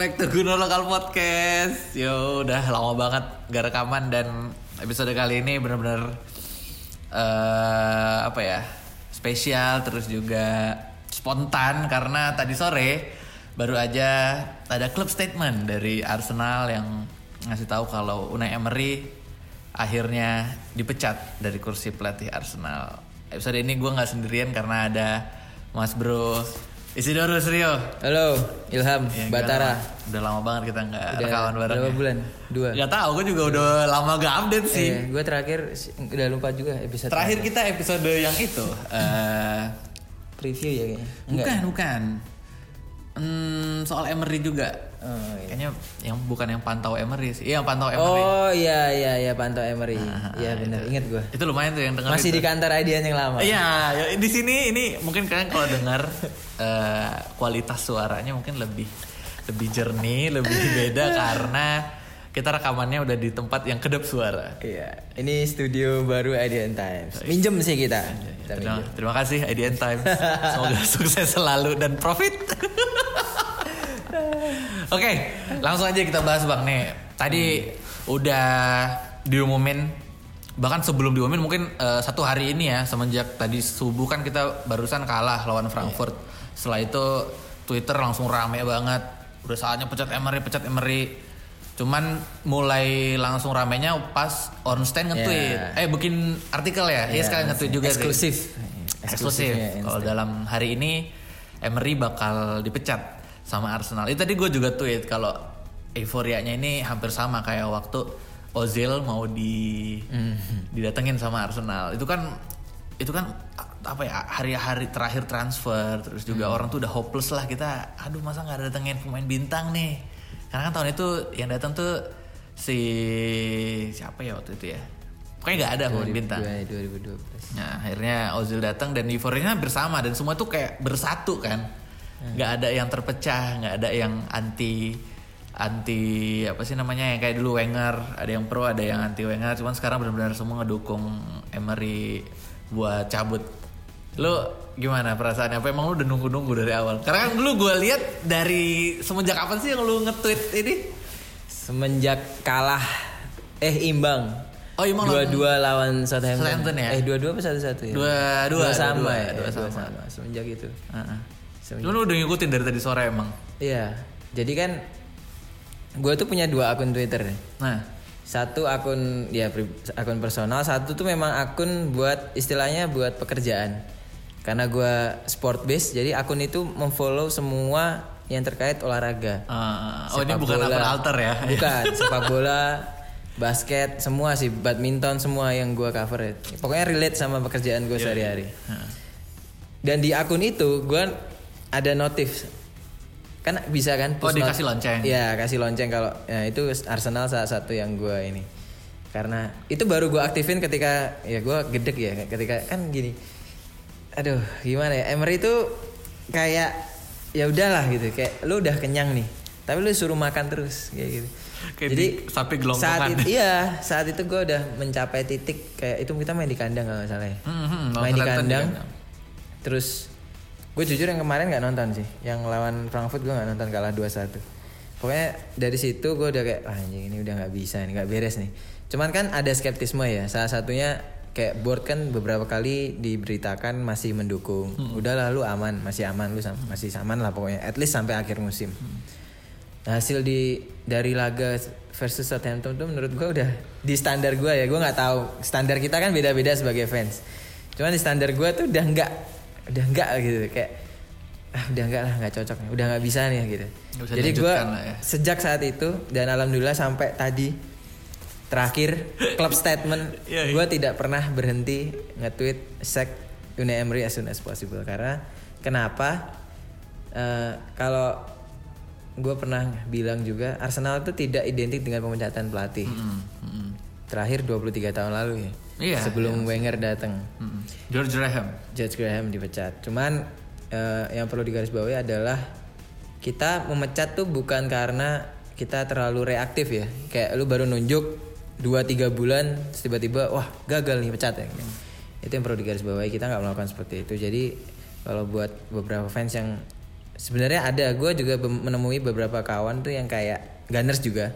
Back to Guno Lokal Podcast. Yo, udah lama banget gak rekaman dan episode kali ini bener-bener eh apa ya spesial terus juga spontan karena tadi sore baru aja ada club statement dari Arsenal yang ngasih tahu kalau Unai Emery akhirnya dipecat dari kursi pelatih Arsenal. Episode ini gue nggak sendirian karena ada Mas Bro Isidorus Rio. Halo, Ilham, Ya, Batara. gimana? Udah lama banget kita nggak rekaman bareng. berapa ya. bulan? Dua. Gak tahu, gue juga udah lama gak update sih. Eh, gue terakhir udah lupa juga episode Terakhir kita episode yang itu. eh preview ya kayaknya. bukan, bukan. Hmm, soal Emery juga. Oh, iya. Kayaknya yang bukan yang pantau Emery sih. Iya, yang pantau Emery. Oh iya iya iya pantau Emery. Ah, Iya benar, ingat gue. Itu lumayan tuh yang dengar Masih itu. di kantor IDN yang lama. Iya, ya, di sini ini mungkin kalian kalau dengar eh, kualitas suaranya mungkin lebih lebih jernih, lebih beda karena kita rekamannya udah di tempat yang kedap suara. Iya. Ini studio baru IDN Times. Minjem sih kita. Kita Terima, minjem. terima kasih IDN Times. Semoga sukses selalu dan profit. Oke, langsung aja kita bahas Bang nih. Tadi udah diumumin bahkan sebelum diumumin mungkin eh, satu hari ini ya semenjak tadi subuh kan kita barusan kalah lawan Frankfurt. Setelah itu Twitter langsung rame banget. Udah saatnya pecat Emery, pecat Emery. Cuman mulai langsung ramenya pas Ornstein nge-tweet. Yeah. Eh bikin artikel ya. Iya Iya, sekalian nge-tweet juga. sih. Eksklusif. Eksklusif. Eksklusifnya Kalau dalam hari ini Emery bakal dipecat sama Arsenal. Itu tadi gue juga tweet kalau euforianya ini hampir sama kayak waktu Ozil mau di didatengin sama Arsenal. Itu kan itu kan apa ya hari-hari terakhir transfer terus juga orang tuh udah hopeless lah kita aduh masa nggak datengin pemain bintang nih karena kan tahun itu yang datang tuh si siapa ya waktu itu ya? Pokoknya nggak ada pemain bintang 2012. Nah akhirnya Ozil datang dan euforianya bersama dan semua tuh kayak bersatu kan, nggak ada yang terpecah, nggak ada yang anti anti apa sih namanya yang kayak dulu Wenger ada yang pro ada yang anti Wenger. Cuman sekarang benar-benar semua ngedukung Emery buat cabut lu gimana perasaannya apa emang lu udah nunggu-nunggu dari awal karena kan dulu gue lihat dari semenjak kapan sih yang lu nge-tweet ini Semenjak kalah eh imbang. Oh, imbang lawan- dua-dua lawan Southampton. Southampton ya? Eh dua-dua apa satu-satu ya? Dua-dua, sama dua-dua, ya. dua Dua, sama. sama. Semenjak itu. Heeh. Semenjak- cuman lu udah ngikutin dari tadi sore emang Iya. Jadi kan gue tuh punya dua akun Twitter. nah Satu akun ya akun personal, satu tuh memang akun buat istilahnya buat pekerjaan. Karena gue sport base, jadi akun itu memfollow semua yang terkait olahraga. Uh, oh ini Sepak bukan bola. alter ya? Bukan, sepak bola, basket, semua sih, badminton semua yang gue cover. Pokoknya relate sama pekerjaan gue sehari-hari. Heeh. Dan di akun itu gue ada notif. Kan bisa kan Oh, push dikasih not- lonceng. Iya, kasih lonceng kalau ya itu Arsenal salah satu yang gue ini. Karena itu baru gue aktifin ketika ya gue gedek ya ketika kan gini. Aduh, gimana ya? Emery itu kayak ya udahlah gitu, kayak lu udah kenyang nih. Tapi lu suruh makan terus kayak gitu. Kayak Jadi di- sapi saat itu, iya, saat itu gue udah mencapai titik kayak itu kita main di kandang kalau nggak salah ya. Hmm, hmm, lawan main di kandang. di kandang. Terus gue jujur yang kemarin nggak nonton sih. Yang lawan Frankfurt gue nggak nonton kalah 2-1. Pokoknya dari situ gue udah kayak "Ah, anjing ini udah nggak bisa nih, nggak beres nih. Cuman kan ada skeptisme ya. Salah satunya kayak board kan beberapa kali diberitakan masih mendukung. Udahlah lu aman, masih aman lu sam- masih aman lah pokoknya. At least sampai akhir musim. Nah, hasil di dari laga versus Southampton tuh menurut gue udah di standar gue ya gue nggak tahu standar kita kan beda-beda sebagai fans cuman di standar gue tuh udah nggak udah nggak gitu kayak ah udah nggak lah nggak cocok udah nggak bisa nih gitu jadi gue ya. sejak saat itu dan alhamdulillah sampai tadi terakhir club statement Iya, iya. gue tidak pernah berhenti nge-tweet sack Unai Emery as soon as possible karena kenapa Eh, kalau gue pernah bilang juga Arsenal itu tidak identik dengan pemecatan pelatih. Hmm, hmm. Terakhir 23 tahun lalu ya. Iya, Sebelum Wenger datang, Hmm. George Graham. George Graham dipecat. Cuman eh, yang perlu digarisbawahi adalah kita memecat tuh bukan karena kita terlalu reaktif ya. Kayak lu baru nunjuk 2-3 bulan terus tiba-tiba wah gagal nih pecat ya. Itu yang perlu digarisbawahi. Kita nggak melakukan seperti itu. Jadi kalau buat beberapa fans yang sebenarnya ada gue juga menemui beberapa kawan tuh yang kayak Gunners juga.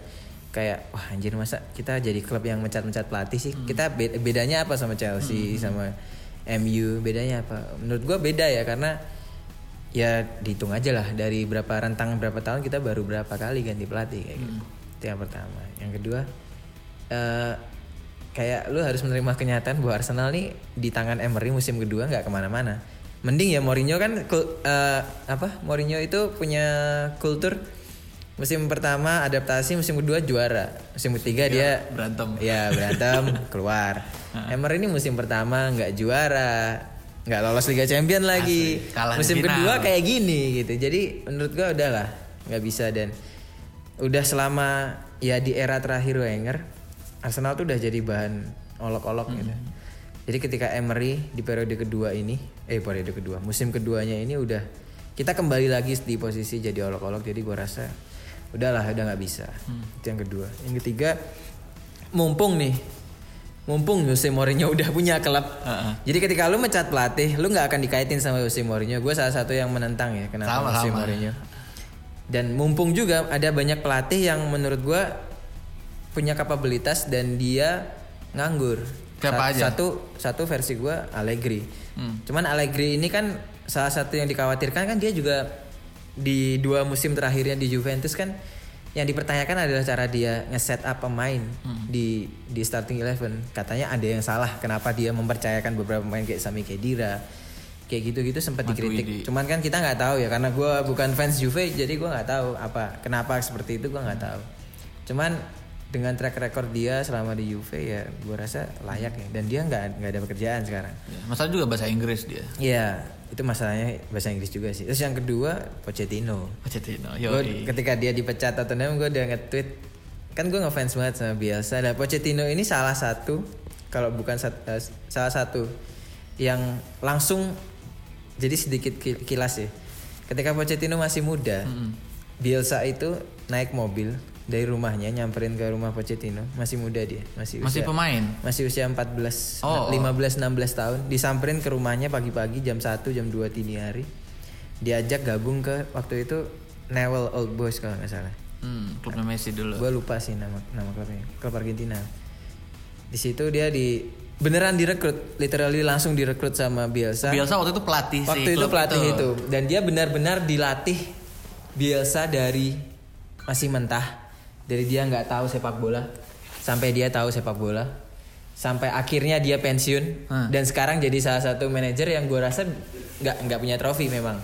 Kayak wah anjir masa kita jadi klub yang mencat-mencat pelatih sih? Kita be- bedanya apa sama Chelsea sama MU bedanya apa? Menurut gue beda ya karena ya dihitung aja lah dari berapa rentang berapa tahun kita baru berapa kali ganti pelatih kayak gitu. Itu yang pertama. Yang kedua eh kayak lu harus menerima kenyataan bahwa Arsenal nih di tangan Emery musim kedua nggak ke mana-mana. Mending ya Mourinho kan eh, apa Mourinho itu punya kultur musim pertama adaptasi musim kedua juara. Musim ketiga dia berantem. ya berantem keluar. Emery ini musim pertama nggak juara nggak lolos Liga Champion lagi. Asli, kalah musim final. kedua kayak gini gitu. Jadi menurut gua udahlah nggak bisa dan udah selama ya di era terakhir Wenger Arsenal tuh udah jadi bahan olok-olok gitu. Jadi ketika Emery di periode kedua ini eh periode kedua musim keduanya ini udah kita kembali lagi di posisi jadi olok-olok jadi gua rasa udahlah udah nggak bisa. Itu yang kedua. Yang ketiga mumpung nih mumpung Jose Mourinho udah punya klub Heeh. jadi ketika lu mencat pelatih lu nggak akan dikaitin sama Jose Mourinho. Gue salah satu yang menentang ya kenapa Sama, Jose sama. Mourinho. Dan mumpung juga ada banyak pelatih yang menurut gue punya kapabilitas dan dia nganggur Siapa aja? satu satu versi gue Allegri Hmm. cuman Allegri ini kan salah satu yang dikhawatirkan kan dia juga di dua musim terakhirnya di Juventus kan yang dipertanyakan adalah cara dia nge-set up pemain Hmm. di di starting eleven. Katanya ada yang salah kenapa dia mempercayakan beberapa pemain kayak Sami Khedira. Kayak gitu-gitu sempat dikritik. Cuman kan kita nggak tahu ya karena gua bukan fans Juve jadi gua nggak tahu apa kenapa seperti itu gua nggak tahu. Cuman dengan track record dia selama di Juve ya gua rasa layak ya dan dia nggak nggak ada pekerjaan sekarang. Ya, masalah juga bahasa Inggris dia. Iya, itu masalahnya bahasa Inggris juga sih. Terus yang kedua Pochettino. Pochettino, Gua yoi. ketika dia dipecat Tottenham gue udah nge-tweet kan gue ngefans banget sama Bielsa dan Pochettino ini salah satu kalau bukan sat- eh, salah satu yang langsung jadi sedikit ki- kilas ya ketika Pochettino masih muda Bielsa itu naik mobil dari rumahnya nyamperin ke rumah Pochettino masih muda dia masih Masih usia, pemain. masih usia 14 Oh. 15 16 tahun disamperin ke rumahnya pagi-pagi jam 1 jam 2 dini hari diajak gabung ke waktu itu Newell Old Boys kalau nggak salah Hmm, klubnya Messi dulu. gue lupa sih nama nama klubnya klub Argentina di situ dia di beneran direkrut literally langsung direkrut sama Bielsa Bielsa waktu itu pelatih sih. waktu itu pelatih itu. dan dia benar-benar dilatih Bielsa dari masih mentah dari dia nggak tahu sepak bola sampai dia tahu sepak bola sampai akhirnya dia pensiun Hmm. dan sekarang jadi salah satu manajer yang gue rasa nggak nggak punya trofi memang.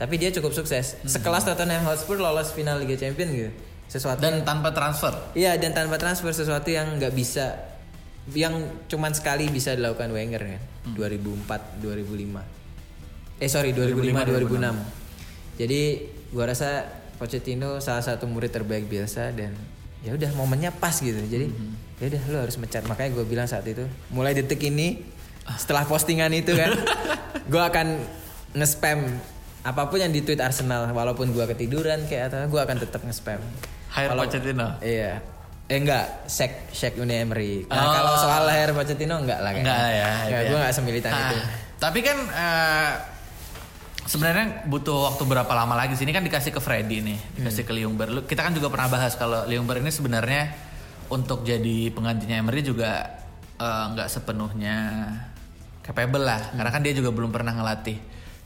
Tapi dia cukup sukses. Hmm. sekelas Tottenham Hotspur lolos final Liga Champions gitu. Sesuatu Dan tanpa transfer. Iya dan tanpa transfer sesuatu yang nggak bisa yang cuman sekali bisa dilakukan Wenger kan. 2004 2005 eh sorry 2005 2006 jadi gua rasa Pochettino salah satu murid terbaik biasa dan ya udah momennya pas gitu jadi ya udah lu harus mencat makanya gue bilang saat itu mulai detik ini setelah postingan itu kan gua akan nge-spam apa pun yang di tweet Arsenal walaupun gua ketiduran kayak atau gua akan tetap nge-spam Hire Kalau- Pochettino. Iya. Eh enggak, Shaq Shaq Uni Emery. Nah, Oh. kalau soal Hair Pochettino enggak lah kayaknya. Enggak ya. Itu gue ya. enggak semilitan Ah, itu. Tapi kan eh, sebenarnya butuh waktu berapa lama lagi sih? Ini kan dikasih ke Freddy nih, dikasih ke Liungber. Kita kan juga pernah bahas kalau Liungber ini sebenarnya untuk jadi penggantinya Emery juga eh, nggak sepenuhnya capable lah. Karena kan dia juga belum pernah ngelatih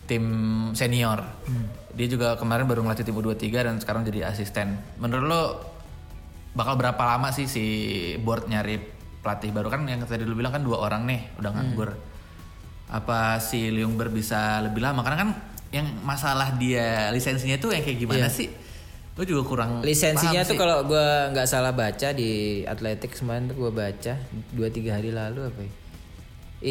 tim senior. Dia juga kemarin baru ngelatih tim U23 dan sekarang jadi asisten. Menurut lo bakal berapa lama sih si board nyari pelatih baru kan yang tadi lu bilang kan dua orang nih udah nganggur apa si Liungber bisa lebih lama karena kan yang masalah dia lisensinya tuh yang kayak gimana sih gue juga kurang Lisensinya tuh kalau gue nggak salah baca di Atletik kemarin tuh gue baca dua tiga hari lalu apa ya?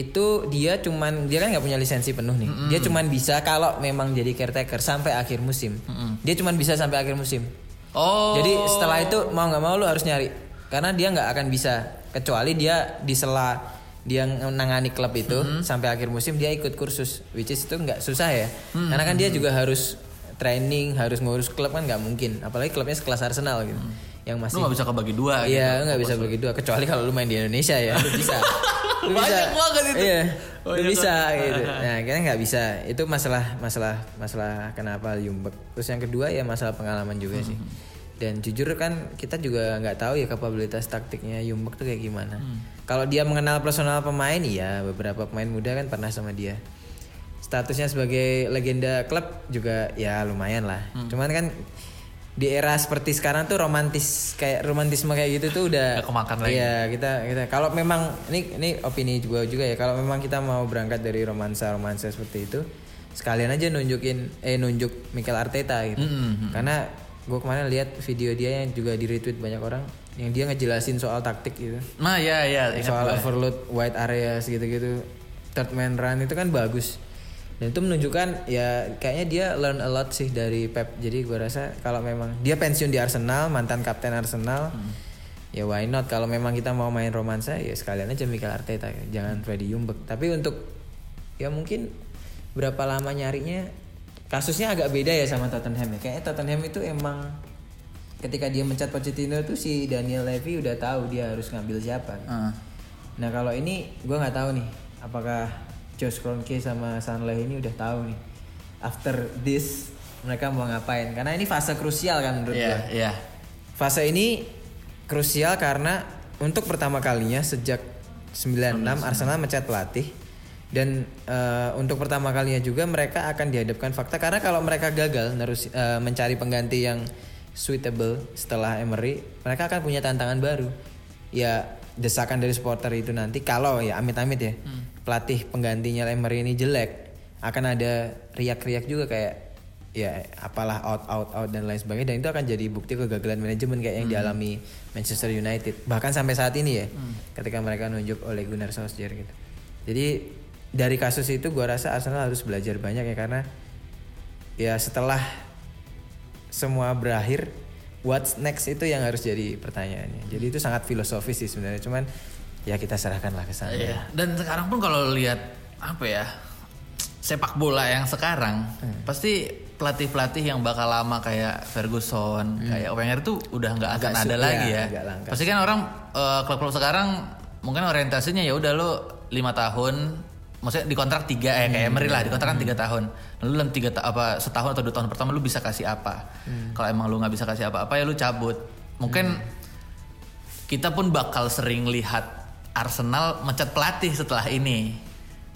Itu dia cuman dia kan nggak punya lisensi penuh nih. Dia cuman bisa kalau memang jadi caretaker sampai akhir musim. Dia cuman bisa sampai akhir musim. oh Jadi setelah itu mau nggak mau lu harus nyari karena dia nggak akan bisa kecuali dia di sela dia menangani klub itu sampai akhir musim dia ikut kursus which is itu nggak susah ya karena kan dia juga harus training harus ngurus klub kan nggak mungkin apalagi klubnya sekelas Arsenal gitu yang lu masih nggak bisa kebagi dua iya gitu. nggak bisa bagi dua kecuali kalau lu main di Indonesia ya lu bisa Lu Banyak banget itu. Iya. Lu Banyak bisa banget. gitu. Nah, kita nggak bisa. Itu masalah masalah masalah kenapa Yumbek. Terus yang kedua ya masalah pengalaman juga sih. Hmm. Dan jujur kan kita juga nggak tahu ya kapabilitas taktiknya Yumbek tuh kayak gimana. Hmm. Kalau dia mengenal personal pemain iya beberapa pemain muda kan pernah sama dia. Statusnya sebagai legenda klub juga ya lumayan lah. Hmm. Cuman kan di era seperti sekarang tuh romantis kayak romantisme kayak gitu tuh udah Nggak kemakan lagi. Iya, kita kita kalau memang ini ini opini juga juga ya kalau memang kita mau berangkat dari romansa romansa seperti itu sekalian aja nunjukin eh nunjuk Mikel Arteta gitu Mm-mm. karena gue kemarin lihat video dia yang juga di retweet banyak orang yang dia ngejelasin soal taktik gitu. Nah ya ya soal gue. overload wide areas gitu-gitu. Third man run itu kan bagus. Dan itu menunjukkan ya kayaknya dia learn a lot sih dari Pep. Jadi gue rasa kalau memang dia pensiun di Arsenal mantan kapten Arsenal ya why not? Kalau memang kita mau main romansa ya sekalian aja Mikel Arteta. Jangan Freddy Ljungberg tapi untuk ya mungkin berapa lama nyarinya kasusnya agak beda ya sama Tottenham ya kayaknya Tottenham itu emang ketika dia mencat Pochettino tuh si Daniel Levy udah tahu dia harus ngambil siapa Ah. Nah kalau ini gue nggak tahu nih apakah Josh Kroenke sama Sanley ini udah tahu nih after this mereka mau ngapain karena ini fase krusial kan menurut Iya gue. iya. Fase ini krusial karena untuk pertama kalinya sejak 96 Arsenal mencat pelatih dan eh, untuk pertama kalinya juga mereka akan dihadapkan fakta. Karena kalau mereka gagal terus mencari pengganti yang suitable setelah Emery mereka akan punya tantangan baru. Ya desakan dari supporter itu nanti. Kalau ya amit-amit ya pelatih penggantinya Emery ini jelek akan ada riak-riak juga kayak ya apalah out out out dan lain sebagainya. Dan itu akan jadi bukti kegagalan manajemen kayak yang dialami Manchester United. Bahkan sampai saat ini ya ketika mereka nunjuk oleh Gunnar Solskjaer gitu. Jadi dari kasus itu gua rasa Arsenal harus belajar banyak ya karena ya setelah semua berakhir what's next itu yang harus jadi pertanyaannya jadi itu sangat filosofis sih sebenarnya cuman ya kita serahkanlah ke sana Iya. Dan sekarang pun kalau lihat apa ya sepak bola yang sekarang pasti pelatih-pelatih yang bakal lama kayak Ferguson, kayak Wenger tuh udah nggak akan Agak ada lagi ya. agak langka. Pasti kan orang eh, klub-klub sekarang mungkin orientasinya ya udah lo lima tahun, maksudnya di kontrak tiga ya kayak Emery lah di kontrak kan tiga tahun. Lalu dalam tiga ta- apa setahun atau dua tahun pertama lu bisa kasih apa? Kalau emang lu nggak bisa kasih apa-apa ya lu cabut. Mungkin kita pun bakal sering lihat Arsenal mencat pelatih setelah ini.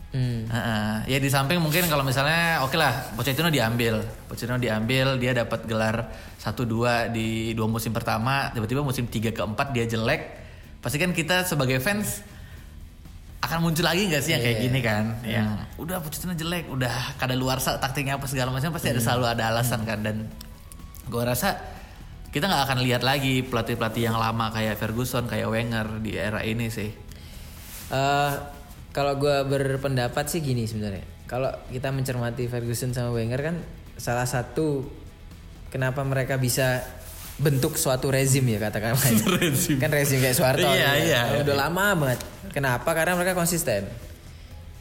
Hmm. Ya di samping mungkin kalau misalnya oke lah Pochettino diambil, Pochettino diambil dia dapat gelar 1-2 di dua musim pertama, tiba-tiba musim 3 ke 4 dia jelek. Pasti kan kita sebagai fans akan muncul lagi nggak sih yang kayak gini kan? Yang udah Pochettino jelek, udah kada luar taktiknya apa segala macam pasti ada selalu ada alasan kan dan gua rasa kita nggak akan lihat lagi pelatih-pelatih yang lama kayak Ferguson, kayak Wenger di era ini sih. Eh, kalau gue berpendapat sih gini sebenarnya. Kalau kita mencermati Ferguson sama Wenger kan salah satu kenapa mereka bisa bentuk suatu rezim ya katakan Rezim. kan rezim kayak Soeharto Iya, gitu. iya, iya. udah lama banget kenapa? Karena mereka konsisten.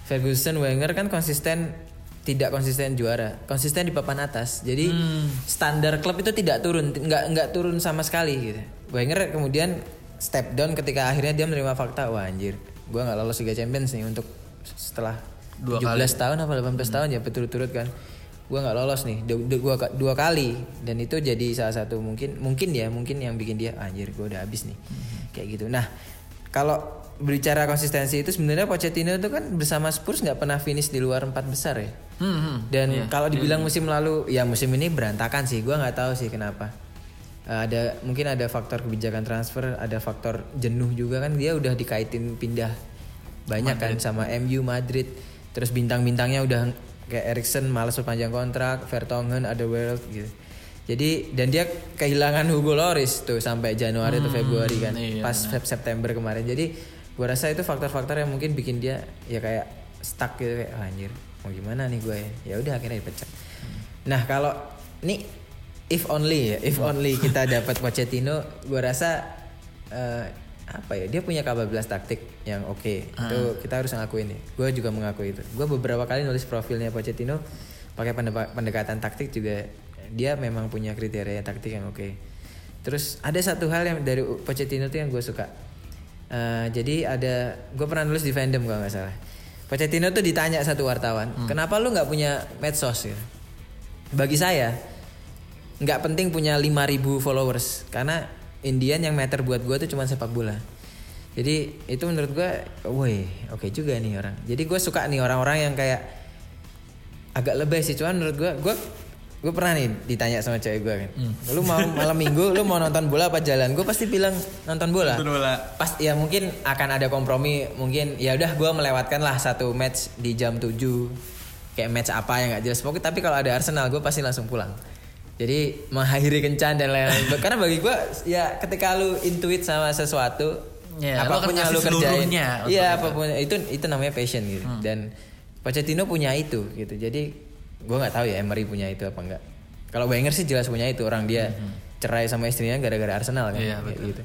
Ferguson Wenger kan konsisten tidak konsisten juara. Konsisten di papan atas. Jadi Hmm. standar klub itu tidak turun nggak nggak turun sama sekali gitu. Wenger kemudian step down ketika akhirnya dia menerima fakta wah anjir gua nggak lolos Liga Champions nih untuk setelah Dua 17 tahun apa 18 tahun ya berturut-turut kan gua nggak lolos nih. Dua, dua, dua kali. Dan itu jadi salah satu mungkin mungkin ya mungkin yang bikin dia anjir gua udah habis nih. Kayak gitu. Nah kalau berbicara konsistensi itu sebenarnya Pochettino itu kan bersama Spurs nggak pernah finish di luar empat besar ya? Hmm, hmm. dan kalau dibilang musim lalu, ya musim ini berantakan sih. Gua nggak tahu sih kenapa. Eh, ada mungkin ada faktor kebijakan transfer, ada faktor jenuh juga kan. Dia udah dikaitin pindah banyak kan sama MU Madrid. Terus bintang-bintangnya udah kayak Erikson malas perpanjang kontrak, Vertonghen ada World gitu. Jadi dan dia kehilangan Hugo Lloris tuh sampai Januari atau Februari kan, iya, pas Feb- September kemarin. Jadi gua rasa itu faktor-faktor yang mungkin bikin dia ya kayak stuck gitu kayak "Ah, anjir mau gimana nih gue ya udah akhirnya dipecat. Nah kalau nih if only ya, if only kita dapat Pochettino, gue rasa eh, apa ya dia punya kapabilitas taktik yang oke itu kita harus ngakuin nih. Gue juga mengakui itu. Gue beberapa kali nulis profilnya Pochettino pakai pendekatan taktik juga dia memang punya kriteria taktik yang oke. Terus ada satu hal yang dari Pochettino tuh yang gue suka. Eh, jadi ada gue pernah nulis di fandom kalau nggak salah. Pochettino tuh ditanya satu wartawan, kenapa lu nggak punya medsos gitu? Bagi saya nggak penting punya 5000 followers karena Indian yang matter buat gue tuh cuma sepak bola. Jadi itu menurut gue, woi oke juga nih orang. Jadi gue suka nih orang-orang yang kayak agak lebih sih. Cuman menurut gue gue gue pernah nih ditanya sama cewek gue kan. Lu mau malam minggu lu mau nonton bola apa jalan? Gue pasti bilang nonton bola. Nonton bola. pas ya mungkin akan ada kompromi mungkin ya udah gue melewatkan lah satu match di jam 7 kayak match apa yang nggak jelas. Pokoknya tapi kalau ada Arsenal gue pasti langsung pulang jadi mengakhiri kencan dan lain-lain. Karena bagi gue ya ketika lu intuit sama sesuatu Ya, akan apa pun yang lu kerjain. iya apa pun itu itu namanya passion gitu. Dan Pochettino punya itu gitu. Jadi gue nggak tahu ya Emery punya itu apa enggak kalau Wenger sih jelas punya itu orang dia cerai sama istrinya gara-gara Arsenal kan Iya, kayak gitu.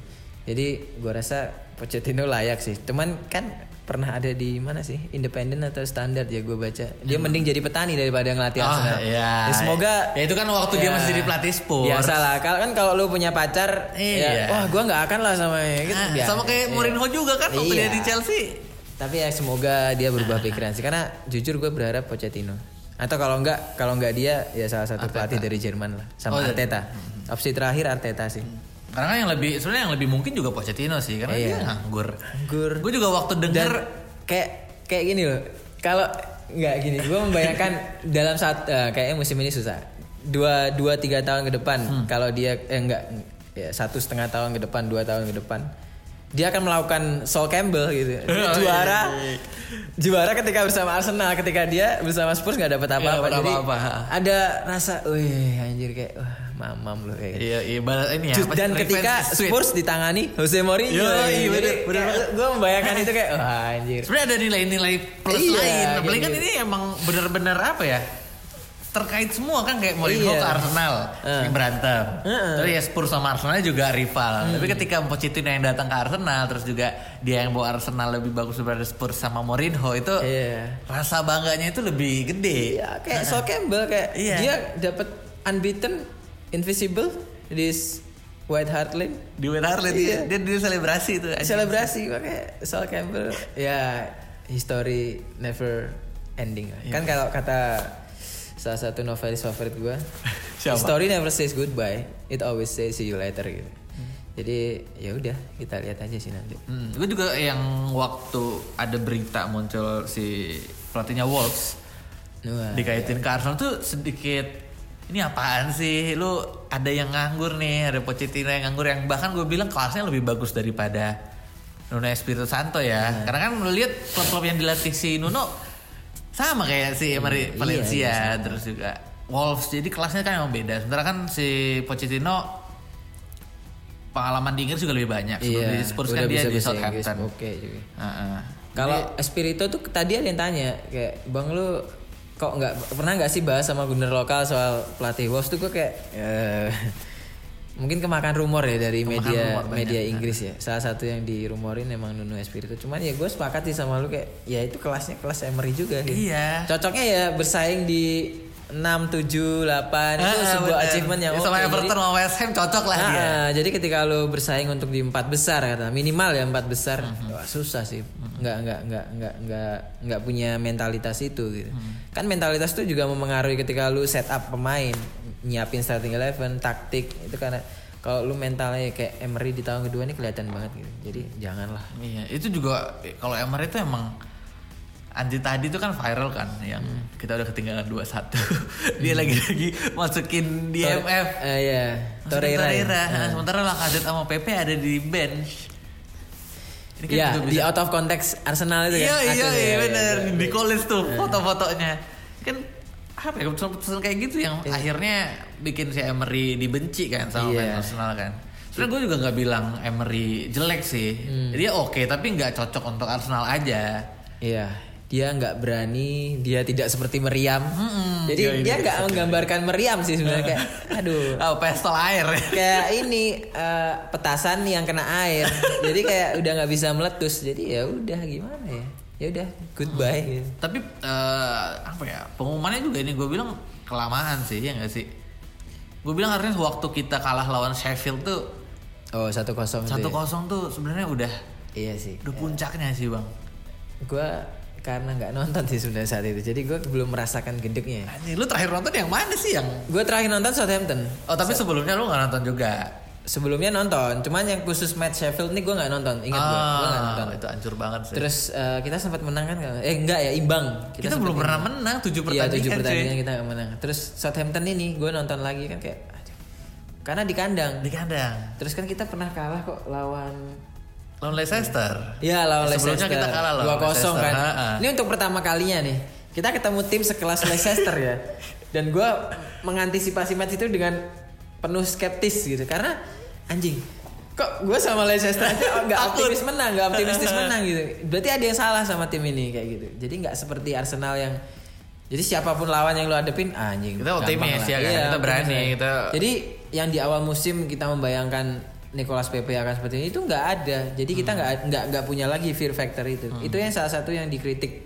Jadi gue rasa Pochettino layak sih. Cuman kan pernah ada di mana sih independen atau standar ya gue baca dia mending jadi petani daripada ngelatih Oh, Arsenal iya. Ya, semoga Ya, itu kan waktu dia masih jadi pelatih Spurs. Biasa lah. Kalau kan kalau lu punya pacar, Iya. ya, wah gue nggak akan lah sama gitu. Ah, Biasa. sama kayak Iya. Mourinho juga kan waktu Iya. dia di Chelsea. Tapi ya semoga dia berubah pikiran sih. Karena jujur gue berharap Pochettino. Atau kalau enggak, kalau enggak dia ya salah satu pelatih dari Jerman lah, sama Oh, iya. Arteta. Opsi terakhir Arteta sih. Karena kan yang lebih sebenarnya yang lebih mungkin juga Pochettino sih karena Iya. dia nganggur. Anggur. Gue juga waktu Dan denger kayak kayak gini loh. Kalau nggak gini, gue membayangkan dalam saat eh, kayaknya musim ini susah. Dua dua tiga tahun ke depan, Hmm. kalau dia eh enggak ya satu setengah tahun ke depan, dua tahun ke depan, dia akan melakukan Sol Campbell gitu. Dia Oh, iya, juara, iya, juara ketika bersama Arsenal, ketika dia bersama Spurs nggak dapat apa-apa. dapat Jadi apa-apa. ada rasa, wih anjir kayak wah mamam loh kayak. gitu. Iya, iya balas ini ya. Dan ketika. Spurs ditangani Jose Mourinho. Iya, bener banget. Gue membayangkan itu kayak wah anjir. Sebenarnya ada nilai-nilai plus Iya, lain. Apalagi kan gitu. ini emang bener-bener apa ya? Terkait semua kan kayak Mourinho Iya. ke Arsenal sering berantem. Heeh. Terus ya Spurs sama Arsenal juga rival. Hmm. Tapi ketika Pochettino yang datang ke Arsenal terus juga dia yang bawa Arsenal lebih bagus daripada Spurs sama Mourinho itu Iya. rasa bangganya itu lebih gede. Iya, kayak Sol Campbell kayak Iya. dia dapat unbeaten, invisible di White Hart Lane. Di Wayne Harley Iya. dia, dia selebrasi itu. Selebrasi pakai Sol Campbell. Ya, history never ending. lah. Iya. Kan kalau kata salah satu novelis favorit Siapa? history never says goodbye, it always says see you later gitu. Jadi ya udah kita lihat aja sih nanti. Hmm, gue juga yang waktu ada berita muncul si pelatihnya Wolves Wah, dikaitin ke Arsenal tuh sedikit ini apaan sih? Lu ada yang nganggur nih ada Pochettino yang nganggur. Yang bahkan gue bilang kelasnya lebih bagus daripada Nuno Espirito Santo ya. Karena kan lu lihat klub-klub yang dilatih si Nuno sama kayak si Emery Iya, Valencia iya, sama. terus juga Wolves. Jadi kelasnya kan emang beda. Sementara kan si Pochettino pengalaman di Inggris juga lebih banyak. Sebelum di Spurs kan Iya, dia di Southampton. Oke juga. Heeh. Kalau Espirito tuh tadi ada yang tanya kayak bang lu kok nggak pernah nggak sih bahas sama gubernur lokal soal pelatih Wolves tuh gue kayak eh, mungkin kemakan rumor ya dari Kemakan media rumor banyak. media Inggris ya salah satu yang dirumorin emang Nuno Espirito cuman ya gue sepakat sih sama lu kayak ya itu kelasnya kelas Emery juga gitu. Iya. cocoknya ya bersaing di 6, 7, 8 itu Ah, sebuah bener. achievement yang Ya, sama oke. Everton sama West Ham cocok lah dia. Ah, jadi ketika lo bersaing untuk di empat besar kata minimal ya empat besar wah, susah sih nggak nggak nggak nggak nggak nggak punya mentalitas itu gitu Mhm. kan mentalitas itu juga mempengaruhi ketika lu set up pemain nyiapin starting eleven taktik itu karena kalau lu mentalnya kayak Emery di tahun kedua ini kelihatan banget gitu jadi janganlah Iya, itu juga kalau Emery itu emang Anji tadi itu kan viral kan yang Hmm. kita udah ketinggalan 2-1. Dia lagi-lagi masukin DMF. eh ya Masukin Torreira, ya? Torreira. Nah, Sementara Lacazette sama Pepe ada di bench. Ini kan ya di bisa- out of context Arsenal itu Iya kan iya Akhirnya, iya ya, bener ya, di ya. college tuh foto-fotonya kan apa ya keputusan-keputusan kayak gitu yang akhirnya bikin si Emery dibenci kan sama Iya. fans Arsenal kan. Sebenarnya gue juga nggak bilang Emery jelek sih, dia oke tapi nggak cocok untuk Arsenal aja. Iya, dia nggak berani, dia tidak seperti meriam. Mm-mm, Jadi dia ini dia nggak menggambarkan meriam sih sebenarnya kayak, aduh, Oh pestol air ya. kayak ini eh, petasan yang kena air. Jadi kayak udah nggak bisa meletus. Jadi ya udah gimana ya? Ya udah, goodbye. gitu. Tapi eh, apa ya pengumumannya juga ini gue bilang kelamaan sih ya nggak sih. Gue bilang harusnya waktu kita kalah lawan Sheffield tuh Oh satu kosong. satu kosong tuh sebenarnya udah Iya sih. Udah puncaknya sih bang. Gue karena nggak nonton sih sebenarnya saat itu, jadi gue belum merasakan gendeknya. Anjing, lu terakhir nonton yang mana sih yang? Gue terakhir nonton Southampton. Oh tapi sebelumnya lu nggak nonton juga. Sebelumnya nonton, cuman yang khusus match Sheffield nih gue nggak nonton. Ingat gue, gue nggak nonton. Ah, itu hancur banget sih. Terus eh, kita sempat menang kan? Eh enggak ya, imbang. kita, sempat belum pernah menang tujuh Iya pertandingan. tujuh cuy. pertandingan kita nggak menang. Terus Southampton ini gue nonton lagi kan kayak, aduh. karena di kandang. di kandang. Terus kan kita pernah kalah kok lawan Lawan Leicester. Iya lawan Leicester. Sebelumnya kita kalah lawan 2-0 Leicester. kan. Ha-ha. Ini untuk pertama kalinya nih. Kita ketemu tim sekelas Leicester ya. Dan gue mengantisipasi match itu dengan penuh skeptis gitu. Karena anjing kok gue sama Leicester aja oh, nggak optimis menang, nggak optimistis menang gitu. Berarti ada yang salah sama tim ini kayak gitu. Jadi nggak seperti Arsenal yang jadi siapa pun lawan yang lu hadepin anjing. Kita optimis ya kan? Iya, Kita berani, kita- Jadi yang di awal musim kita membayangkan Nicolas Pepe akan seperti ini. Itu nggak ada. Jadi kita nggak nggak nggak punya lagi fear factor itu. Itu yang salah satu yang dikritik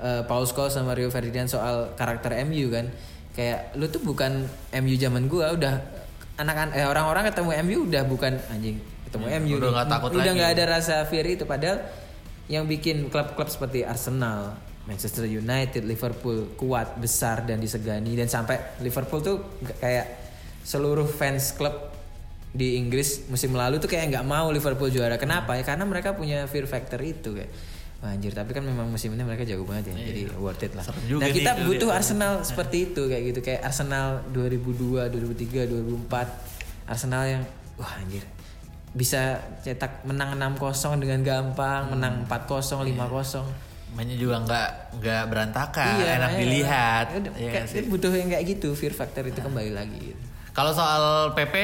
eh, Paul Scholes sama Rio Ferdinand soal karakter MU kan. Kayak lu tuh bukan MU zaman gua udah anak eh, orang-orang ketemu MU udah bukan anjing ketemu MU udah nggak takut udah nggak ada rasa fear itu. Padahal yang bikin klub-klub seperti Arsenal, Manchester United, Liverpool kuat, besar dan disegani. Dan sampai Liverpool tuh kayak seluruh fans klub di Inggris musim lalu tuh kayak nggak mau Liverpool juara. Kenapa? Ya karena mereka punya fear factor itu kayak Wah, anjir, tapi kan memang musim ini mereka jago banget ya. Jadi worth it lah. Nah, nih kita kalau butuh. Arsenal seperti itu kayak gitu kayak Arsenal 2002, 2003, 2004. Arsenal yang wah anjir bisa cetak menang 6-0 dengan gampang, menang 4-0, 5-0. Mainnya juga nggak nggak berantakan, enak makanya. dilihat. Udah, Iya kayak- nggak sih? butuh yang kayak gitu, fear factor itu kembali lagi gitu. Kalau soal PP,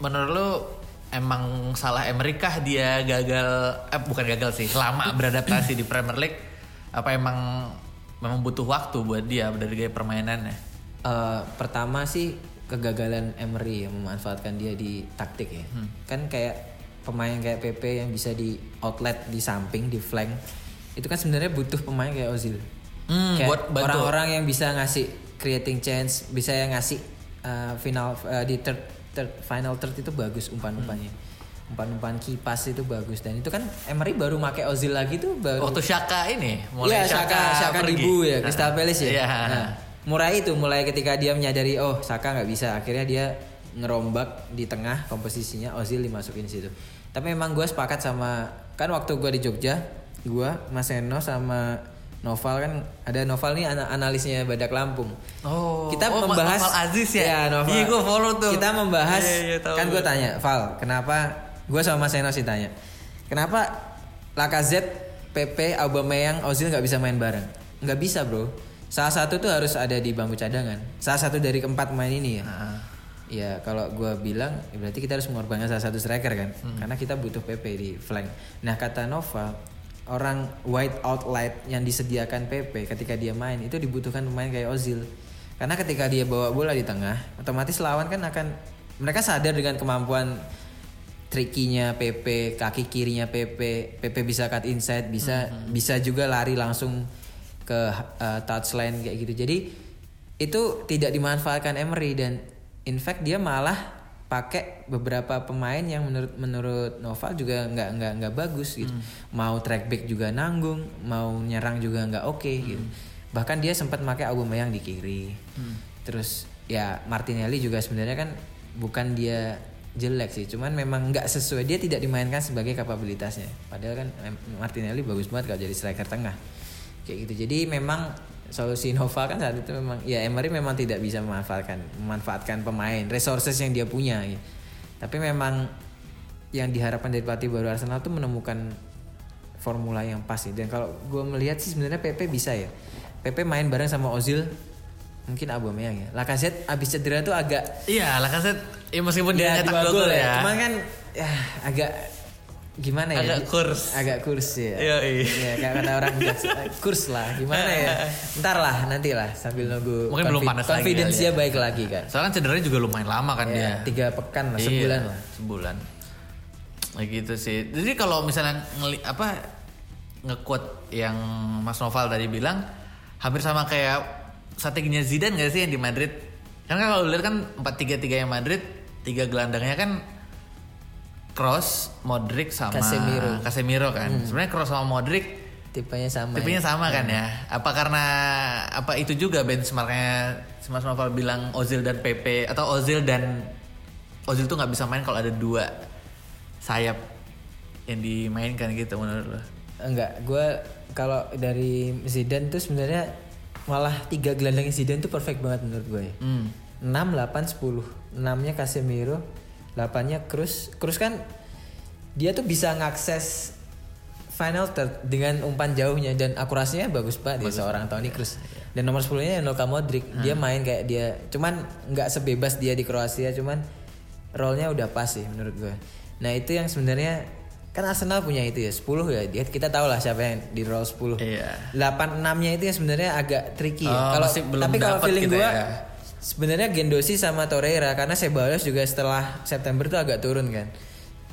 menurut lu emang salah Amerika dia gagal, eh bukan gagal sih, lama beradaptasi di Premier League? Apa emang memang butuh waktu buat dia dari gaya permainannya? Eh, pertama sih kegagalan Emery yang memanfaatkan dia di taktik ya. Hmm. Kan kayak pemain kayak PP yang bisa di outlet di samping di flank itu kan sebenarnya butuh pemain kayak Ozil. Hmm, kayak orang-orang yang bisa ngasih creating chance, bisa yang ngasih uh, final uh, di third, third final third itu bagus umpan-umpannya. Hmm. Umpan-umpan kipas itu bagus dan itu kan Emery baru pakai Ozil lagi tuh baru Waktu Shaka ini, Iya, Saka, Saka pergi. Dibu ya, Crystal Palace ya. Iya. Nah, mulai itu, mulai ketika dia menyadari oh Saka nggak bisa, akhirnya dia ngerombak di tengah komposisinya Ozil dimasukin situ. Tapi memang gue sepakat sama kan waktu gue di Jogja, gue Mas Eno sama Noval kan ada Noval nih ana- analisnya Badak Lampung. Oh, kita oh, membahas Noval Aziz ya? Iya, Noval. Iya, gua follow tuh. Kita membahas Iya, iya, kan gue tanya, Val, kenapa gue sama Mas Eno sih tanya. Kenapa Lacazette, Pepe, Aubameyang, Ozil nggak bisa main bareng? Nggak bisa, Bro. Salah satu tuh harus ada di bangku cadangan. Salah satu dari keempat pemain ini ya. Ah. Ya kalau gue bilang ya berarti kita harus mengorbankan salah satu striker kan, Hmm. karena kita butuh PP di flank. Nah kata Nova, orang wide outlet yang disediakan PP ketika dia main itu dibutuhkan pemain kayak Ozil, karena ketika dia bawa bola di tengah, otomatis lawan kan akan mereka sadar dengan kemampuan trickinya PP, kaki kirinya PP, PP bisa cut inside, bisa bisa juga lari langsung ke uh, touchline kayak gitu. Jadi itu tidak dimanfaatkan Emery dan in fact dia malah pakai beberapa pemain yang menurut menurut Noval juga nggak nggak nggak bagus gitu. Mau track back juga nanggung, mau nyerang juga nggak oke gitu. Bahkan dia sempat pakai Aubameyang di kiri. Terus ya Martinelli juga sebenarnya kan bukan dia jelek sih, cuman memang nggak sesuai dia tidak dimainkan sebagai kapabilitasnya. Padahal kan Martinelli bagus banget kalau jadi striker tengah. Kayak gitu. Jadi memang solusi Nova kan saat itu memang ya Emery memang tidak bisa memanfaatkan memanfaatkan pemain, resources yang dia punya. gitu. Tapi memang yang diharapkan dari pelatih baru Arsenal tuh menemukan formula yang pas sih. Dan kalau gue melihat sih sebenarnya PP bisa ya. PP main bareng sama Ozil mungkin Aubameyang ya. Lacazette abis cedera tuh agak Iya, Lacazette ya meskipun dia ya, nyetak dua dua gol ya. Cuman kan ya agak gimana ya? Agak kurs. Agak kurs ya. Iya, iya. Ya, kayak kata orang eh, kurs lah. Gimana ya? Ntar lah, nanti lah sambil nunggu Mungkin belum panas lagi confidence ya. baik lagi kan. Soalnya kan cederanya juga lumayan lama kan Ya, dia. tiga pekan lah, Iya, sebulan lah. Sebulan. Kayak gitu sih. Jadi kalau misalnya ngeli, apa nge-quote yang Mas Noval tadi bilang hampir sama kayak strateginya Zidane gak sih yang di Madrid? Karena kalau lihat kan 4-3-3 yang Madrid, tiga gelandangnya kan Cross, Modric sama Casemiro. Hmm. Casemiro kan. Sebenarnya Cross sama Modric Tipenya sama. tipenya ya. sama kan ya. Apa karena apa itu juga benchmarknya Mas Noval bilang Ozil dan PP atau Ozil dan Ozil tuh nggak bisa main kalau ada dua sayap yang dimainkan gitu menurut lo? Enggak, gue kalau dari Zidane tuh sebenarnya malah tiga gelandangnya Zidane tuh perfect banget menurut gue ya. Hmm. 6, 8, 10 6 nya Casemiro 8 nya Cruz. Cruz kan dia tuh bisa ngakses final third dengan umpan jauhnya dan akurasinya bagus banget dia seorang Toni Cruz. Dan nomor 10 nya Luka Modric. Dia main kayak dia cuman nggak sebebas dia di Kroasia cuman role-nya udah pas sih menurut gue nah itu yang sebenarnya kan Arsenal punya itu ya 10 ya. Dia kita tahu lah siapa yang di role 10 Iya. 8 6 nya itu yang sebenarnya agak tricky ya. Oh, kalau masih belum tapi kalau feeling gitu gue ya. Sebenarnya Gendosi sama Torreira karena Ceballos juga setelah September tuh agak turun kan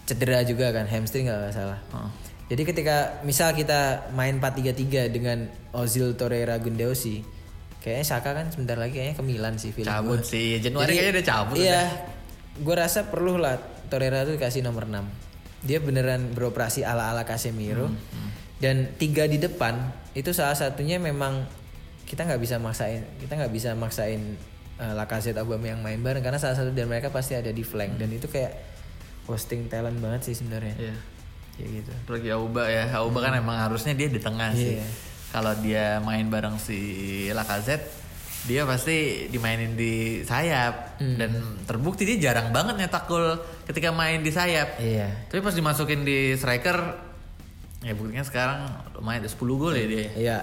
cedera juga kan hamstring nggak salah Oh. jadi ketika misal kita main 4-3-3 dengan Ozil Torreira Gendosi kayaknya Saka kan sebentar lagi kayaknya ke Milan sih feeling Cabut gua. sih. Januari Jadi, kayaknya udah cabut. iya gue rasa perlu lah Torreira tuh dikasih nomor 6 dia beneran beroperasi ala-ala Casemiro Hmm, dan tiga di depan itu salah satunya memang kita nggak bisa maksain kita nggak bisa maksain uh, Lacazette Aubameyang main bareng karena salah satu dari mereka pasti ada di flank dan itu kayak posting talent banget sih sebenarnya Hmm. Iya. kayak gitu Apalagi Auba ya. Auba kan emang harusnya dia di tengah sih. Iya. Kalau dia main bareng si Lacazette, dia pasti dimainin di sayap Hmm. dan terbukti dia jarang banget nyetak gol ketika main di sayap. iya Tapi pas dimasukin di striker, ya buktinya sekarang lumayan ada 10 gol ya dia. iya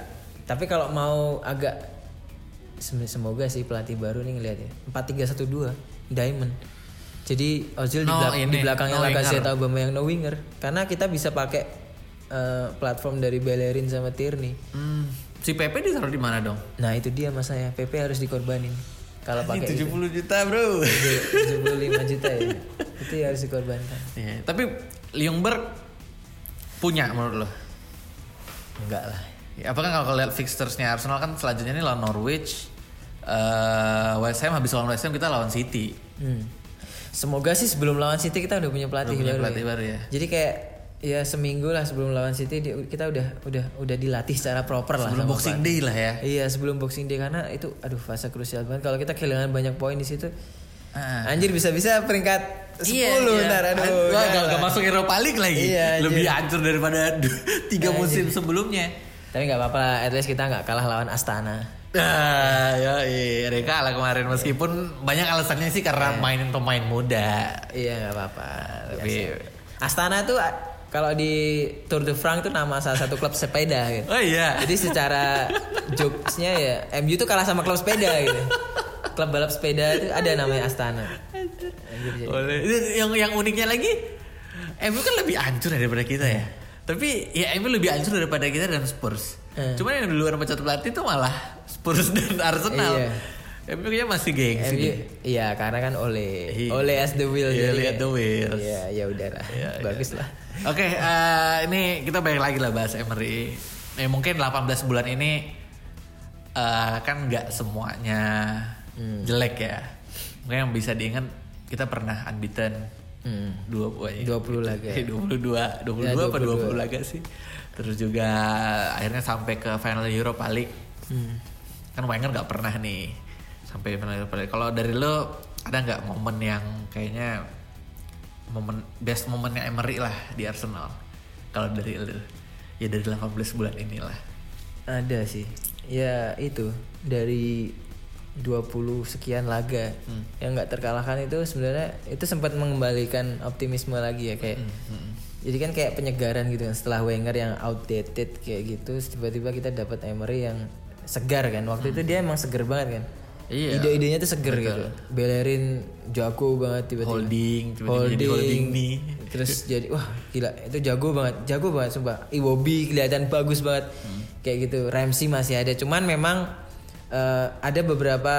tapi kalau mau agak semoga sih pelatih baru nih ngeliat ya. 4-3-1-2 Diamond. Jadi Ozil di, No, belak- ini, di belakangnya no Lacazette winger. Aubameyang no winger. Karena kita bisa pakai eh, platform dari Bellerin sama Tierney. Hmm, si Pepe ditaruh di mana dong? Nah itu dia masanya PP harus dikorbanin kalau pakai itu. 70 juta bro. 75 juta ya. Itu ya harus dikorbankan. Iya, Tapi Ljungberg punya menurut lo? enggak lah Ya, apakah kalau lihat fixturesnya Arsenal kan selanjutnya ini lawan Norwich, eh West Ham habis lawan West Ham kita lawan City. hmm. semoga sih sebelum lawan City kita udah punya pelatih, Udah punya baru, pelatih ya. baru ya. jadi kayak ya seminggu lah sebelum lawan City kita udah udah udah dilatih secara proper lah Sebelum Boxing pelatih. Day lah ya. iya sebelum Boxing Day karena itu aduh fase krusial banget kalau kita kehilangan banyak poin di situ Ah. anjir bisa-bisa peringkat 10 Iya, iya. ntar aduh Wah, jangan gak, lah. masuk Europa League lagi. Iya, Lebih hancur daripada tiga musim sebelumnya. Tapi nggak apa-apa lah, at least kita nggak kalah lawan Astana Ah, ya, iya, mereka kalah kemarin meskipun banyak alasannya sih karena mainin pemain muda. Iya nggak apa-apa. Tapi-. Astana tuh kalau di Tour de France tuh nama salah satu klub sepeda gitu. Oh iya. Jadi secara jokesnya ya MU tuh kalah sama klub sepeda gitu. Klub balap sepeda itu ada namanya Astana. Anjir, Yang yang uniknya lagi, MU kan lebih hancur daripada kita ya. Tapi ya MU lebih hancur daripada kita dan Spurs. Eh. Cuman yang duluan pecat pelatih itu malah Spurs dan Arsenal. Iya. MU kayaknya masih gengsi. MU, deh. iya karena kan oleh Iya. oleh as the wheel Iya, lihat the wheels. Iya, ya udahlah. Iya, iya. Bagus lah. Oke, eh, ini kita balik lagi lah bahas Emery. Ya mungkin 18 bulan ini eh, kan nggak semuanya Hmm. jelek ya. Mungkin yang bisa diingat kita pernah unbeaten Hmm. dua buahnya 20 laga. Eh, 22 22 Ya, apa 20 22. laga sih terus juga akhirnya sampai ke final Europa League Hmm. kan Wenger nggak pernah nih sampai final Europa League kalau dari lo ada nggak momen yang kayaknya momen best momennya Emery lah di Arsenal kalau dari lo ya dari 18 bulan inilah Ada sih. Ya itu dari 20 sekian laga Hmm. yang nggak terkalahkan itu sebenarnya itu sempat mengembalikan optimisme lagi ya kayak Hmm, jadi kan kayak penyegaran gitu kan setelah Wenger yang outdated kayak gitu tiba-tiba kita dapat Emery yang segar kan waktu itu dia emang seger banget kan. Hmm. Iya. ide-idenya tuh seger gitu. Bellerin jago banget tiba-tiba. Holding tiba-tiba jadi holding. nih. Terus jadi wah gila itu jago banget jago banget sumpah. Iwobi kelihatan bagus banget. Kayak gitu Ramsey masih ada. Cuman memang eh, ada beberapa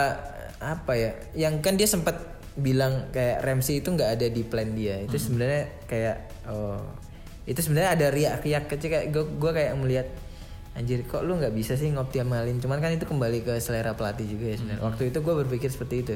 apa ya yang kan dia sempat bilang kayak Ramsey itu nggak ada di plan dia. Itu sebenarnya kayak oh itu sebenarnya ada riak-riak kecil kayak gue gue kayak melihat anjir kok lu nggak bisa sih ngoptimalin cuman kan itu kembali ke selera pelatih juga ya sebenarnya. Waktu itu gue berpikir seperti itu.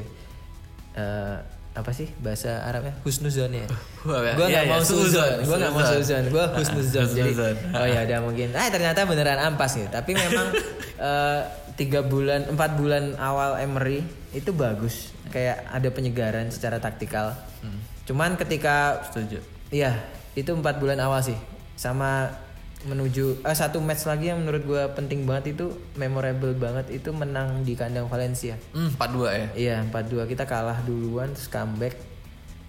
Eh, apa sih bahasa Arabnya? Husnuzon ya? Gue iya, nggak iya, mau suzon, suzon. Gue nggak mau suzon. gue husnuzon. Jadi oh ya udah mungkin. Ah ternyata beneran ampas gitu tapi memang eh, tiga bulan empat bulan awal Emery itu bagus. Kayak ada penyegaran secara taktikal. Hmm. cuman ketika Setuju. Iya, itu empat bulan awal sih. Sama menuju eh, satu match lagi yang menurut gua penting banget itu memorable banget itu menang di kandang Valencia. Hmm, 4-2 ya. Iya, 4-2 kita kalah duluan terus comeback.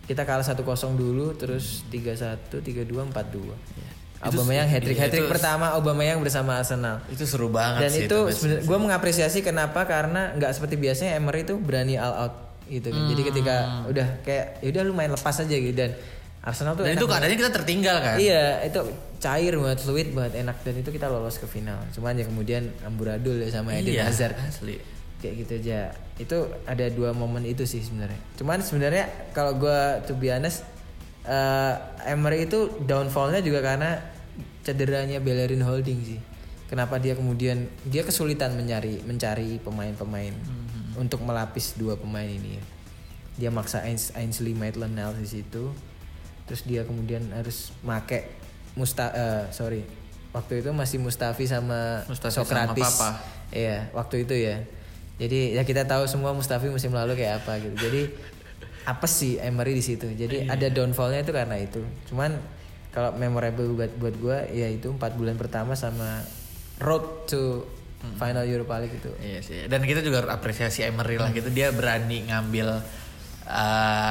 Kita kalah 1-0 dulu terus 3-1, 3-2, 4-2. Aubameyang hat trick. Hat trick itu- pertama Aubameyang bersama Arsenal. Itu seru banget Dan sih itu sebenarnya gue mengapresiasi kenapa karena nggak seperti biasanya Emery itu berani all out gitu kan. Jadi ketika Hmm. udah kayak yaudah lu main lepas aja gitu dan Arsenal tuh Dan itu keadaannya kita tertinggal kan. Iya, itu cair banget, fluid banget, enak dan itu kita lolos ke final. Cuman ya kemudian amburadul ya sama Eden Iya, Hazard. asli. Kayak gitu aja. Itu ada dua momen itu sih sebenarnya. Cuman sebenarnya kalau gua to be honest eh, Emery itu downfallnya juga karena cederanya Bellerin Holding sih. Kenapa dia kemudian dia kesulitan mencari mencari pemain-pemain untuk melapis dua pemain ini ya. Dia maksa Ains, Ainsley Maitland-Niles di situ. Terus dia kemudian harus make Musta eh, sorry. Waktu itu masih Mustafi sama Mustafi sama Sokratis. Papa. Iya, waktu itu ya. Jadi ya kita tahu semua Mustafi musim lalu kayak apa gitu. Jadi apa sih Emery di situ. Jadi Iya. ada downfallnya itu karena itu. Cuman kalau memorable buat buat gue ya itu empat bulan pertama sama road to final Europa League itu. Iya sih. Dan kita juga harus apresiasi Emery lah gitu. Dia berani ngambil eh,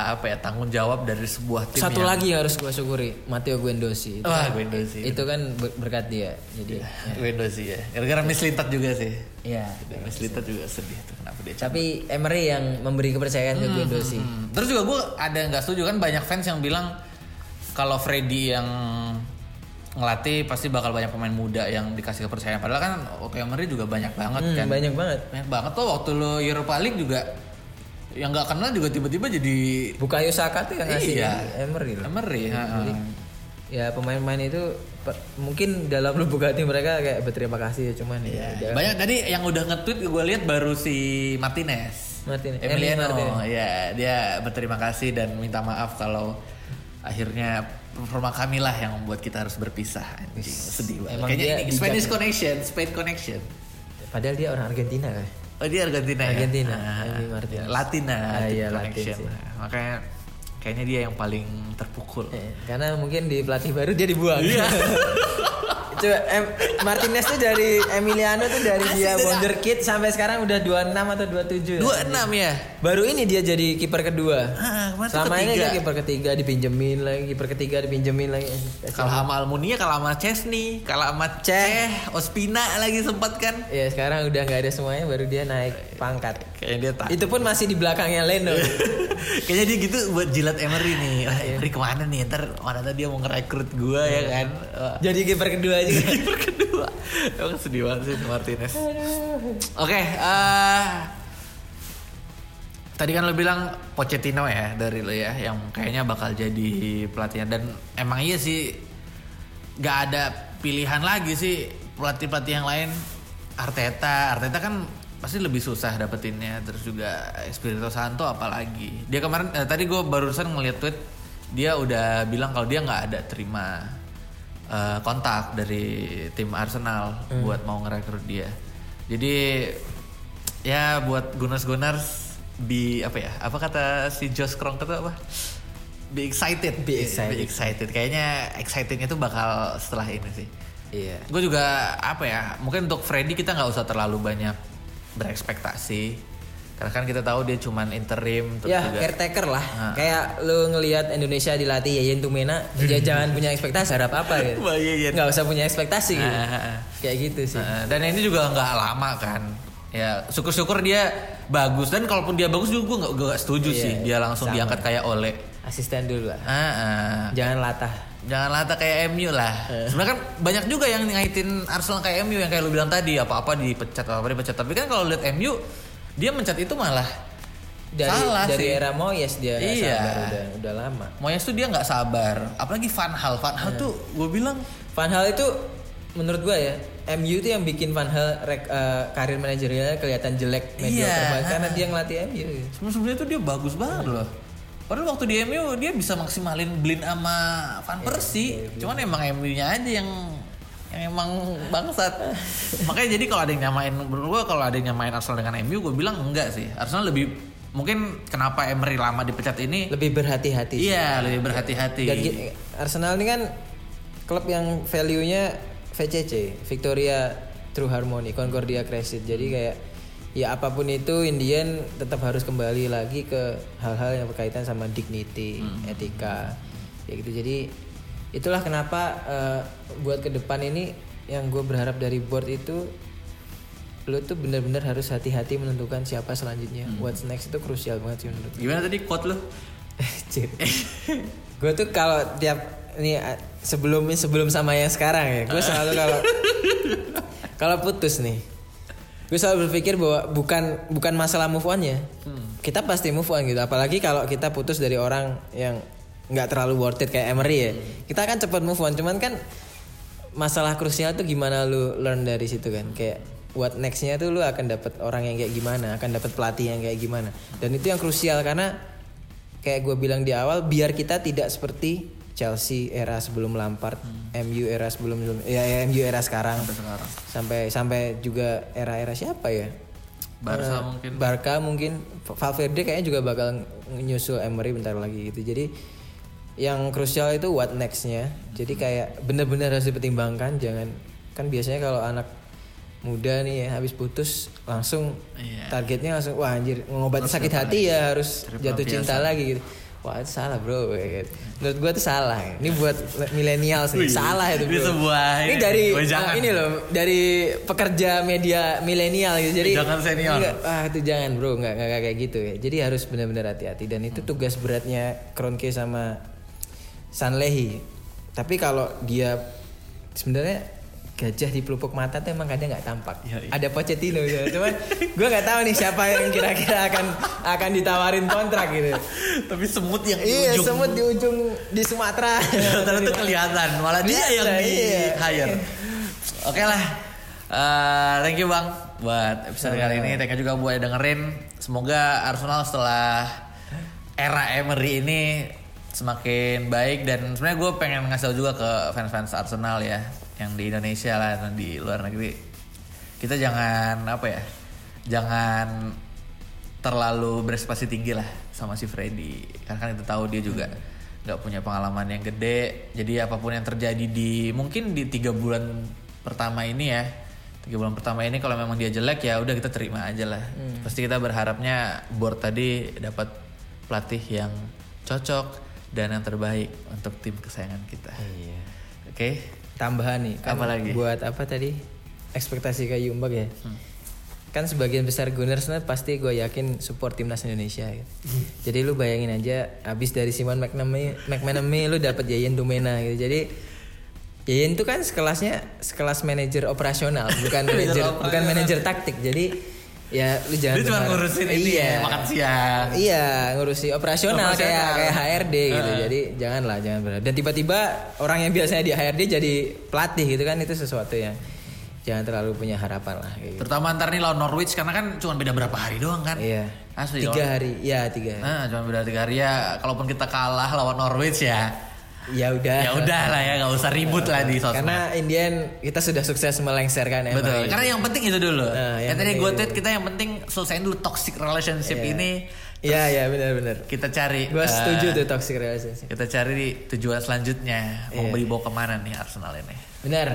apa ya tanggung jawab dari sebuah tim Satu yang- lagi yang harus gue syukuri Matteo Guendouzi. Itu, Wah, kan-. Itu kan ber- berkat dia. Jadi Windows sih ya. Gara-gara Miss Lintat juga sih. ya. Miss Lintat juga sedih tuh kenapa dia. Tapi Emery yang memberi kepercayaan ke Guendouzi. Hmm. Terus juga gue ada nggak setuju kan banyak fans yang bilang kalau Freddy yang ngelatih pasti bakal banyak pemain muda yang dikasih kepercayaan. Padahal kan Oke Emery juga banyak banget Hmm, kan. banyak banget. Banyak banget tuh waktu lo Europa League juga yang nggak kenal juga tiba-tiba jadi Bukayo Saka tuh yang ngasih Iya. Emery loh. Emery. ha, ha. Jadi ya pemain-pemain itu mungkin dalam lubuk hati mereka kayak berterima kasih ya cuman ya udah. Banyak tadi yang udah nge-tweet gue lihat baru si Martinez. Martinez. Emiliano, Emi Martinez. ya dia berterima kasih dan minta maaf kalau akhirnya performa kami lah yang membuat kita harus berpisah. Anjing, sedih banget. Emang Kayaknya ini Spanish ya. connection, Spain connection. Padahal dia orang Argentina kan. Oh dia Argentina, Argentina, ya? Emi Martinez. Latina, Ah, Latin iya, Latin sih. Makanya kayaknya dia yang paling terpukul. Eh, karena mungkin di pelatih baru dia dibuang. Iya. Coba em, Martinez tuh dari Emiliano tuh dari dia wonderkid sampai sekarang udah 26 atau 27 ya. Dua enam ya. Baru ini dia jadi kiper kedua. Ah, Selama ini dia kiper ketiga dipinjemin lagi, kiper ketiga dipinjemin lagi. Kalah sama Almunia, kalah sama Chesney, kalah sama Ceh, Ospina lagi sempat kan. Ya sekarang udah nggak ada semuanya, baru dia naik pangkat. Kayaknya dia tak. Itu pun masih di belakangnya Leno. Kayaknya dia gitu buat jilat Emery nih. Iya. Wah, Emery ke mana nih? Ntar mana tadi dia mau ngerekrut gua ya kan. Wah, jadi kiper kedua aja. Kiper kedua. Emang sedih banget sih Martinez. Oke, eh tadi kan lo bilang Pochettino ya dari lo ya yang kayaknya bakal jadi pelatihnya dan emang iya sih nggak ada pilihan lagi sih pelatih-pelatih yang lain. Arteta Arteta kan pasti lebih susah dapetinnya. Terus juga Espirito Santo apalagi. Dia kemarin eh, tadi gue barusan ngeliat tweet dia udah bilang kalau dia nggak ada terima eh, kontak dari tim Arsenal buat mau ngerekrut dia. Jadi ya buat Gunners Gunners be apa ya apa kata si Josh Kroenke itu apa? Be excited. Be excited. be excited. Kayaknya excitingnya tuh bakal setelah ini sih. Iya. gue juga apa ya mungkin untuk Freddy kita nggak usah terlalu banyak berekspektasi karena kan kita tahu dia cuman interim Ya, juga caretaker lah. Kayak lu ngelihat Indonesia dilatih Yayan Tumena, ya jangan punya ekspektasi harap apa gitu. Nggak usah punya ekspektasi gitu. Kayak gitu sih. Nah, dan ini juga nggak lama kan ya syukur-syukur dia bagus dan kalaupun dia bagus juga gue nggak setuju Iya, sih dia langsung sama. diangkat kayak oleh Asisten dulu lah. ah, ah. Jangan latah. jangan lata kayak MU lah sebenarnya kan banyak juga yang ngaitin Arsenal kayak MU yang kayak lu bilang tadi apa-apa dipecat apa-apa dipecat tapi kan kalau lihat MU dia mencat itu malah Dari Salah dari sih. era Moyes dia Iya. sabar udah udah lama. Moyes tuh dia nggak sabar apalagi Van Hal Van Hal tuh gue bilang Van Hal itu menurut gua ya MU itu yang bikin Van Hal rek, eh, karir manajerialnya kelihatan jelek mediocre Iya. banget karena dia ngelatih MU. sebelumnya tuh dia bagus banget loh Padahal waktu di MU dia bisa maksimalin Blin sama Van Persie. Cuman emang MU-nya aja yang yang emang bangsat. Makanya jadi kalau ada yang nyamain menurut gua kalau ada yang nyamain Arsenal dengan MU gue bilang enggak sih. Arsenal lebih mungkin kenapa Emery lama dipecat ini Lebih berhati-hati. sih. iya lebih berhati-hati. Dan Arsenal ini kan klub yang value-nya VCC, Victoria True Harmony, Concordia Crescent. Jadi kayak ya apa pun itu Indian tetap harus kembali lagi ke hal-hal yang berkaitan sama dignity, etika. Ya gitu. Jadi itulah kenapa eh, buat ke depan ini yang gue berharap dari board itu lo tuh benar-benar harus hati-hati menentukan siapa selanjutnya. What's next itu krusial banget sih menurut Gimana tadi quote lu? gue tuh kalau tiap ini eh, sebelum sebelum sama yang sekarang ya gue selalu kalau kalau putus nih gue selalu berpikir bahwa bukan bukan masalah move onnya. Kita pasti move on gitu. Apalagi kalau kita putus dari orang yang nggak terlalu worth it kayak Emery ya kita akan cepat move on cuman kan masalah krusial tuh gimana lu learn dari situ kan kayak what nextnya tuh lu akan dapat orang yang kayak gimana akan dapat pelatih yang kayak gimana dan itu yang krusial karena kayak gue bilang di awal biar kita tidak seperti Chelsea era sebelum Lampard, MU era sebelum ya, ya, MU era sekarang Sampai sekarang. sampai sampai juga era-era siapa ya? Barca Eh, mungkin. Barca mungkin Valverde kayaknya juga bakal nyusul Emery bentar lagi gitu. Jadi yang krusial itu what nextnya. Jadi kayak bener-bener harus dipertimbangkan. Jangan kan biasanya kalau anak muda nih ya habis putus langsung Iya. targetnya langsung wah anjir ngobati sakit hati ya harus jatuh cinta lagi gitu. Wah itu salah bro gitu. Menurut gua tuh salah Ini buat milenial sih Salah itu bro ini sebuah Ini dari ah, Ini loh Dari pekerja media milenial gitu Jadi Jangan senior. Enggak, ah itu jangan bro nggak, nggak kayak gitu ya Jadi harus benar-benar hati-hati Dan itu tugas beratnya Kronke sama Sanlehi Tapi kalau dia Sebenarnya gajah di pelupuk mata tuh emang kadang nggak tampak. Iya, iya. Ada Pochettino gitu. Cuman gue nggak tahu nih siapa yang kira-kira akan akan ditawarin kontrak gitu. Tapi semut yang di Iya, ujung semut di ujung di Sumatera. ternyata kelihatan malah dia yang di iya. hire oke lah Eh, thank you bang buat episode kali ini thank you juga buat dengerin semoga Arsenal setelah era Emery ini semakin baik dan sebenarnya gue pengen ngasih tau juga ke fans-fans Arsenal ya yang di Indonesia lah dan di luar negeri. Kita jangan apa ya jangan terlalu berespektasi tinggi lah sama si Freddy. Karena kan kita tahu dia juga nggak punya pengalaman yang gede. Jadi apa pun yang terjadi di mungkin di tiga bulan pertama ini ya tiga bulan pertama ini kalau memang dia jelek ya udah kita terima aja lah. Pasti kita berharapnya board tadi dapat pelatih yang cocok dan yang terbaik untuk tim kesayangan kita Iya. oke Tambahan nih. kan Apa lagi? Buat apa tadi? Ekspektasi kayak Yumbak ya. Kan sebagian besar Gunners pasti gue yakin support timnas Indonesia. Gitu. Jadi lu bayangin aja abis dari Simon McManamy, McManamy lu dapat Yayan Dumena gitu. Jadi Yayan tuh kan sekelasnya sekelas manajer operasional, bukan manajer bukan manajer taktik. Jadi ya lu jangan dia cuma ngurusin ini Iya. ya makan siang Iya, ngurusi operasional, kayak Operasional. kayak HRD gitu. Heeh. Jadi janganlah, jangan berharap. Dan tiba-tiba orang yang biasanya di HRD jadi pelatih gitu kan itu sesuatu yang jangan terlalu punya harapan lah kayak gitu. terutama ntar nih lawan Norwich karena kan cuma beda berapa hari doang kan Iya. asli Tiga lawan- hari, ya tiga hari. Nah, cuma beda tiga hari ya. Kalaupun kita kalah lawan Norwich ya, Ya udah. ya udah lah ya, nggak usah ribut lah di sosmed. Karena Indian kita sudah sukses melengsarkan MI. Betul. Karena yang penting itu dulu. Nah, yang yang tadi gue tweet kita yang penting selesaiin dulu toxic relationship Iya. ini. Iya, iya benar-benar. Kita cari. Gue eh, setuju tuh toxic relationship. Kita cari tujuan selanjutnya mau Iya. beli bawa ke mana nih Arsenal ini. Benar.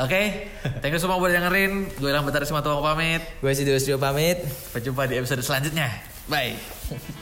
Oke, thank you semua buat dengerin. Gue Ilham Betari Simatupang pamit. Gue si Dulus pamit. Sampai jumpa di episode selanjutnya. Bye.